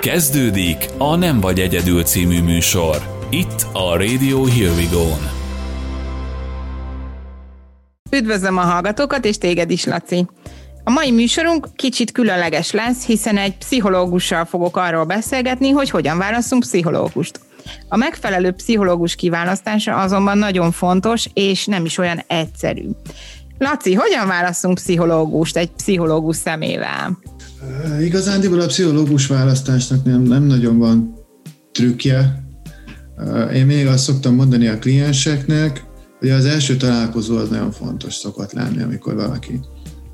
Kezdődik a Nem vagy egyedül című műsor. Itt a Radio Here We Go-n. Üdvözlöm a hallgatókat, és téged is, Laci. A mai műsorunk kicsit különleges lesz, hiszen egy pszichológussal fogok arról beszélgetni, hogy hogyan választunk pszichológust. A megfelelő pszichológus kiválasztása azonban nagyon fontos, és nem is olyan egyszerű. Laci, hogyan választunk pszichológust egy pszichológus szemével? Igazándiból a pszichológus választásnak nem, nem nagyon van trükkje. Én még azt szoktam mondani a klienseknek, hogy az első találkozó az nagyon fontos szokott lenni, amikor valaki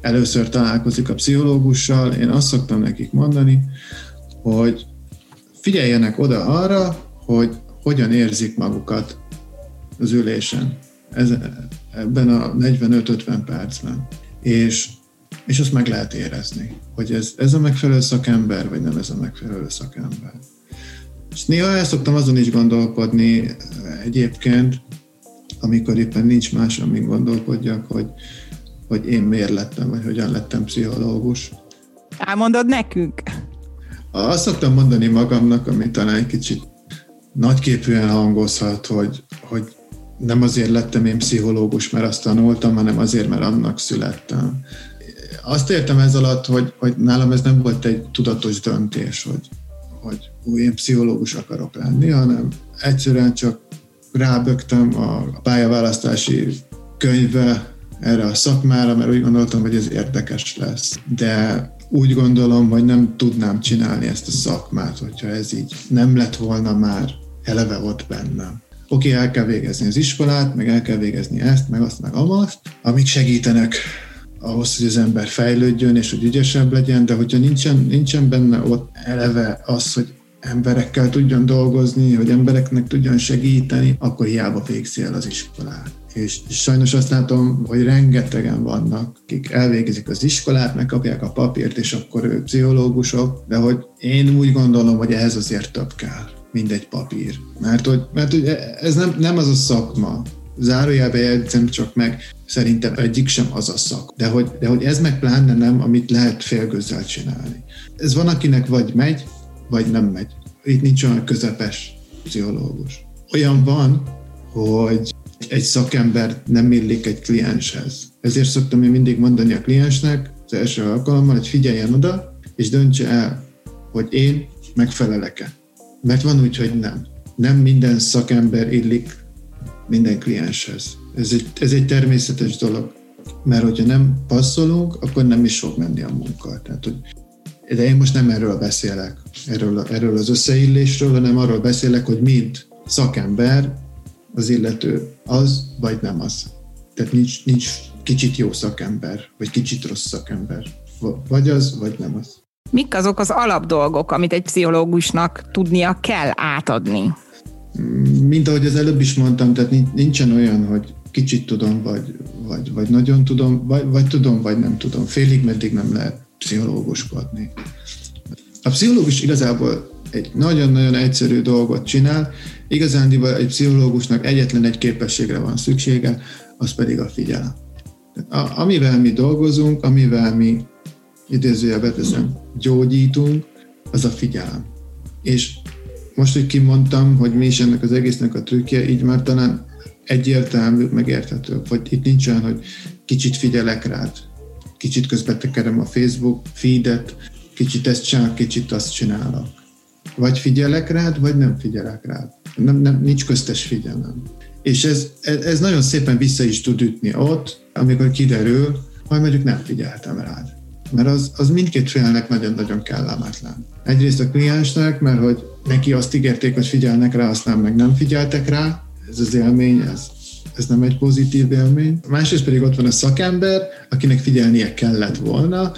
először találkozik a pszichológussal. Én azt szoktam nekik mondani, hogy figyeljenek oda arra, hogy hogyan érzik magukat az ülésen, ebben a 45-50 percben. És, és azt meg lehet érezni, hogy ez, ez a megfelelő szakember, vagy nem ez a megfelelő szakember. És néha el szoktam azon is gondolkodni egyébként, amikor éppen nincs más, amin gondolkodjak, hogy, hogy én miért lettem, vagy hogyan lettem pszichológus. Elmondod nekünk? Azt szoktam mondani magamnak, ami talán egy kicsit nagyképűen hangozhat, hogy, hogy nem azért lettem én pszichológus, mert azt tanultam, hanem azért, mert annak születtem. Azt értem ez alatt, hogy, hogy nálam ez nem volt egy tudatos döntés, hogy, hogy ú, én pszichológus akarok lenni, hanem egyszerűen csak rábögtem a pályaválasztási könyvbe erre a szakmára, mert úgy gondoltam, hogy ez érdekes lesz. De úgy gondolom, hogy nem tudnám csinálni ezt a szakmát, hogyha ez így nem lett volna már eleve ott bennem. Oké, okay, el kell végezni az iskolát, meg el kell végezni ezt, meg azt, meg amazt, amik segítenek ahhoz, hogy az ember fejlődjön, és hogy ügyesebb legyen, de hogyha nincsen, nincsen benne ott eleve az, hogy emberekkel tudjon dolgozni, hogy embereknek tudjon segíteni, akkor hiába végzi el az iskolát. És, sajnos azt látom, hogy rengetegen vannak, akik elvégezik az iskolát, megkapják a papírt, és akkor ők pszichológusok, de hogy én úgy gondolom, hogy ehhez azért több kell mint egy papír. Mert hogy, mert hogy ez nem, nem az a szakma, zárójelbe jegyzem csak meg, szerintem egyik sem az a szak. De hogy, de hogy ez meg pláne nem, amit lehet félgőzzel csinálni. Ez van, akinek vagy megy, vagy nem megy. Itt nincs olyan közepes pszichológus. Olyan van, hogy egy szakember nem illik egy klienshez. Ezért szoktam én mindig mondani a kliensnek az első alkalommal, hogy figyeljen oda, és döntse el, hogy én megfelelek-e. Mert van úgy, hogy nem. Nem minden szakember illik minden klienshez. Ez egy, ez egy természetes dolog. Mert hogyha nem passzolunk, akkor nem is fog menni a munka. Tehát, hogy, de én most nem erről beszélek, erről, erről az összeillésről, hanem arról beszélek, hogy mint szakember az illető az, vagy nem az. Tehát nincs, nincs kicsit jó szakember, vagy kicsit rossz szakember. Vagy az, vagy nem az. Mik azok az alapdolgok, amit egy pszichológusnak tudnia kell átadni? Mint ahogy az előbb is mondtam, tehát nincsen olyan, hogy kicsit tudom, vagy, vagy, vagy nagyon tudom, vagy, vagy tudom, vagy nem tudom. Félig meddig nem lehet pszichológuskodni. A pszichológus igazából egy nagyon-nagyon egyszerű dolgot csinál, igazándiból egy pszichológusnak egyetlen egy képességre van szüksége, az pedig a figyelem. Amivel mi dolgozunk, amivel mi idézőjelbe teszem, gyógyítunk, az a figyelem. És most, hogy kimondtam, hogy mi is ennek az egésznek a trükkje, így már talán egyértelmű, megérthető, hogy itt nincs olyan, hogy kicsit figyelek rád, kicsit közben tekerem a Facebook feedet, kicsit ezt csinálok, kicsit azt csinálok. Vagy figyelek rád, vagy nem figyelek rád. Nem, nem, nincs köztes figyelem. És ez, ez nagyon szépen vissza is tud ütni ott, amikor kiderül, hogy mondjuk nem figyeltem rád mert az, az mindkét félnek nagyon-nagyon kellemetlen. Egyrészt a kliensnek, mert hogy neki azt ígérték, hogy figyelnek rá, aztán meg nem figyeltek rá, ez az élmény, ez, ez nem egy pozitív élmény. Másrészt pedig ott van a szakember, akinek figyelnie kellett volna,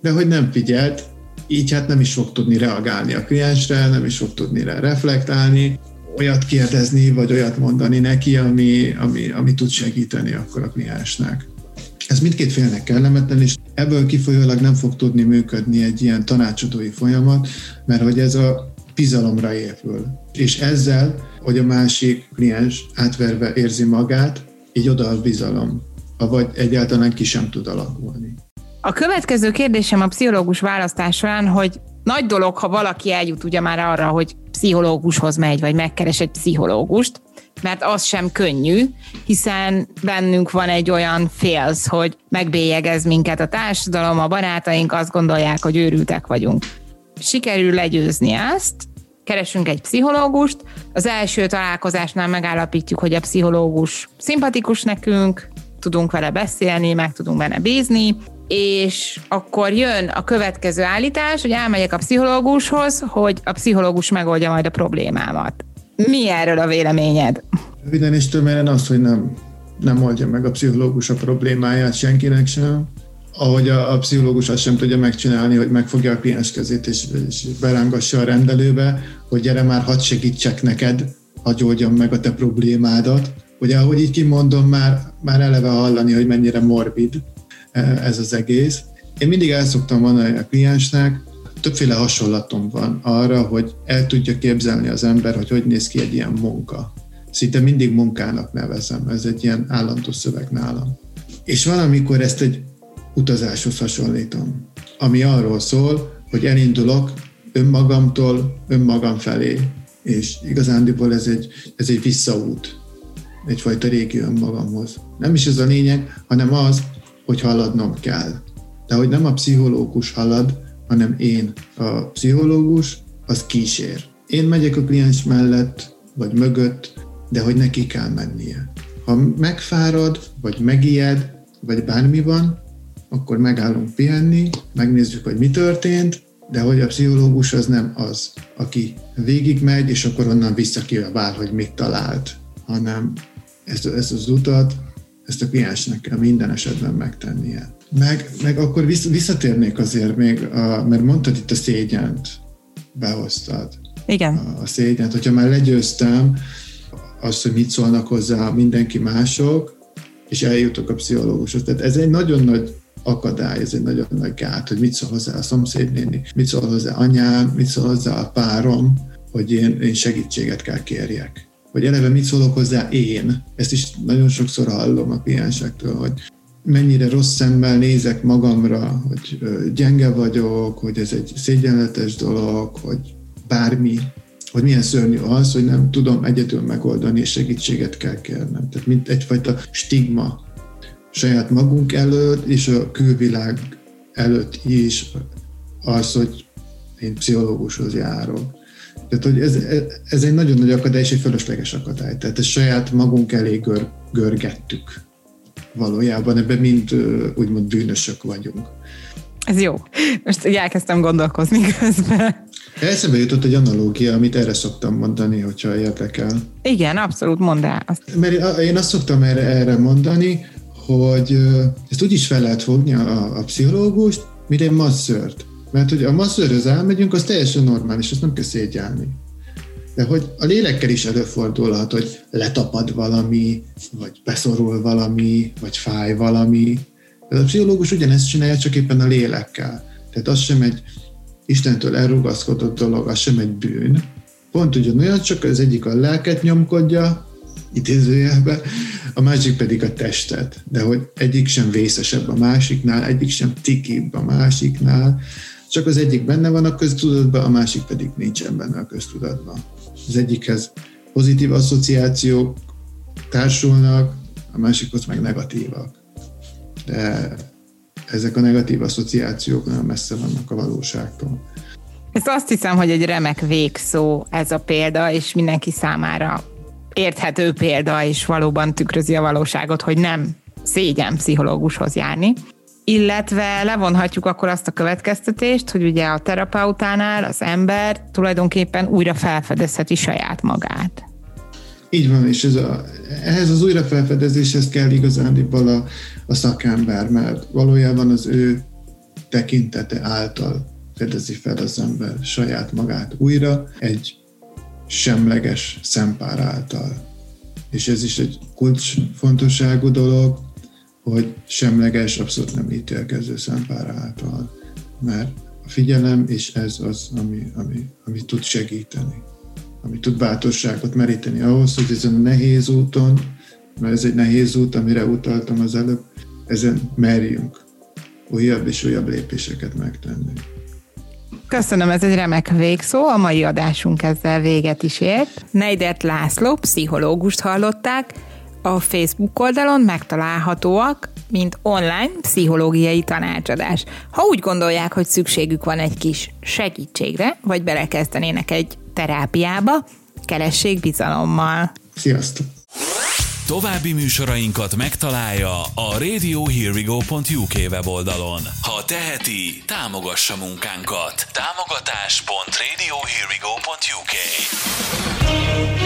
de hogy nem figyelt, így hát nem is fog tudni reagálni a kliensre, nem is fog tudni rá reflektálni, olyat kérdezni, vagy olyat mondani neki, ami, ami, ami tud segíteni akkor a kliensnek. Ez mindkét félnek kellemetlen, és ebből kifolyólag nem fog tudni működni egy ilyen tanácsadói folyamat, mert hogy ez a bizalomra épül. És ezzel, hogy a másik kliens átverve érzi magát, így oda a bizalom, vagy egyáltalán ki sem tud alakulni. A következő kérdésem a pszichológus választás során, hogy nagy dolog, ha valaki eljut ugye már arra, hogy pszichológushoz megy, vagy megkeres egy pszichológust, mert az sem könnyű, hiszen bennünk van egy olyan félsz, hogy megbélyegez minket a társadalom, a barátaink azt gondolják, hogy őrültek vagyunk. Sikerül legyőzni ezt, keresünk egy pszichológust, az első találkozásnál megállapítjuk, hogy a pszichológus szimpatikus nekünk, tudunk vele beszélni, meg tudunk benne bízni, és akkor jön a következő állítás, hogy elmegyek a pszichológushoz, hogy a pszichológus megoldja majd a problémámat. Mi erről a véleményed? Röviden és tömören azt, hogy nem, nem oldja meg a pszichológus a problémáját senkinek sem. Ahogy a, a pszichológus azt sem tudja megcsinálni, hogy megfogja a kliens kezét és, és berángassa a rendelőbe, hogy gyere már, hadd segítsek neked, hadd oldjam meg a te problémádat. Ugye, ahogy így kimondom, már, már eleve hallani, hogy mennyire morbid e, ez az egész. Én mindig el szoktam mondani a kliensnek, többféle hasonlatom van arra, hogy el tudja képzelni az ember, hogy hogy néz ki egy ilyen munka. Szinte mindig munkának nevezem, ez egy ilyen állandó szöveg nálam. És valamikor ezt egy utazáshoz hasonlítom, ami arról szól, hogy elindulok önmagamtól önmagam felé, és igazándiból ez egy, ez egy visszaút, egyfajta régi önmagamhoz. Nem is ez a lényeg, hanem az, hogy haladnom kell. De hogy nem a pszichológus halad, hanem én. A pszichológus az kísér. Én megyek a kliens mellett, vagy mögött, de hogy neki kell mennie. Ha megfárad, vagy megijed, vagy bármi van, akkor megállunk pihenni, megnézzük, hogy mi történt, de hogy a pszichológus az nem az, aki végigmegy, és akkor onnan visszakívál, hogy mit talált, hanem ezt, ezt az utat, ezt a kliensnek kell minden esetben megtennie. Meg, meg akkor visszatérnék azért még, a, mert mondtad itt a szégyent, behoztad. Igen. A, a szégyent, hogyha már legyőztem azt, hogy mit szólnak hozzá mindenki mások, és eljutok a pszichológushoz. Tehát ez egy nagyon nagy akadály, ez egy nagyon nagy gát, hogy mit szól hozzá a szomszédnéni, mit szól hozzá anyám, mit szól hozzá a párom, hogy én, én segítséget kell kérjek. Vagy eleve mit szólok hozzá én. Ezt is nagyon sokszor hallom a kliensektől, hogy mennyire rossz szemmel nézek magamra, hogy gyenge vagyok, hogy ez egy szégyenletes dolog, hogy bármi, hogy milyen szörnyű az, hogy nem tudom egyedül megoldani, és segítséget kell kérnem. Tehát mint egyfajta stigma saját magunk előtt, és a külvilág előtt is az, hogy én pszichológushoz járok. Tehát, hogy ez, ez egy nagyon nagy akadály, és egy fölösleges akadály. Tehát ezt saját magunk elé gör, görgettük valójában ebben mind úgymond bűnösök vagyunk. Ez jó. Most elkezdtem gondolkozni közben. Eszembe jutott egy analógia, amit erre szoktam mondani, hogyha érdekel. Igen, abszolút mondd el. Azt. Mert én azt szoktam erre, erre mondani, hogy ezt úgy is fel lehet fogni a, a pszichológust, mint egy masszört. Mert hogy a masszörhöz elmegyünk, az teljesen normális, azt nem kell szégyelni. De hogy a lélekkel is előfordulhat, hogy letapad valami, vagy beszorul valami, vagy fáj valami. De a pszichológus ugyanezt csinálja, csak éppen a lélekkel. Tehát az sem egy Istentől elrugaszkodott dolog, az sem egy bűn. Pont ugyanolyan, csak az egyik a lelket nyomkodja, idézőjelben, a másik pedig a testet. De hogy egyik sem vészesebb a másiknál, egyik sem tikibb a másiknál, csak az egyik benne van a köztudatban, a másik pedig nincsen benne a köztudatban. Az egyikhez pozitív asszociációk társulnak, a másikhoz meg negatívak. De ezek a negatív asszociációk nagyon messze vannak a valóságtól. Ezt azt hiszem, hogy egy remek végszó ez a példa, és mindenki számára érthető példa, és valóban tükrözi a valóságot, hogy nem szégyen pszichológushoz járni illetve levonhatjuk akkor azt a következtetést, hogy ugye a terapeutánál az ember tulajdonképpen újra felfedezheti saját magát. Így van, és ez a, ehhez az újrafelfedezéshez kell igazándiból a, a szakember, mert valójában az ő tekintete által fedezi fel az ember saját magát újra egy semleges szempár által. És ez is egy kulcsfontosságú dolog, hogy semleges, abszolút nem ítélkező szempár által. Mert a figyelem, és ez az, ami, ami, ami tud segíteni, ami tud bátorságot meríteni ahhoz, hogy ezen a nehéz úton, mert ez egy nehéz út, amire utaltam az előbb, ezen merjünk újabb és újabb lépéseket megtenni. Köszönöm, ez egy remek végszó, a mai adásunk ezzel véget is ért. Neidert László, pszichológust hallották, a Facebook oldalon megtalálhatóak, mint online pszichológiai tanácsadás. Ha úgy gondolják, hogy szükségük van egy kis segítségre, vagy belekezdenének egy terápiába, keressék bizalommal. Sziasztok! További műsorainkat megtalálja a radiohearwego.uk weboldalon. Ha teheti, támogassa munkánkat. Támogatás.radiohearwego.uk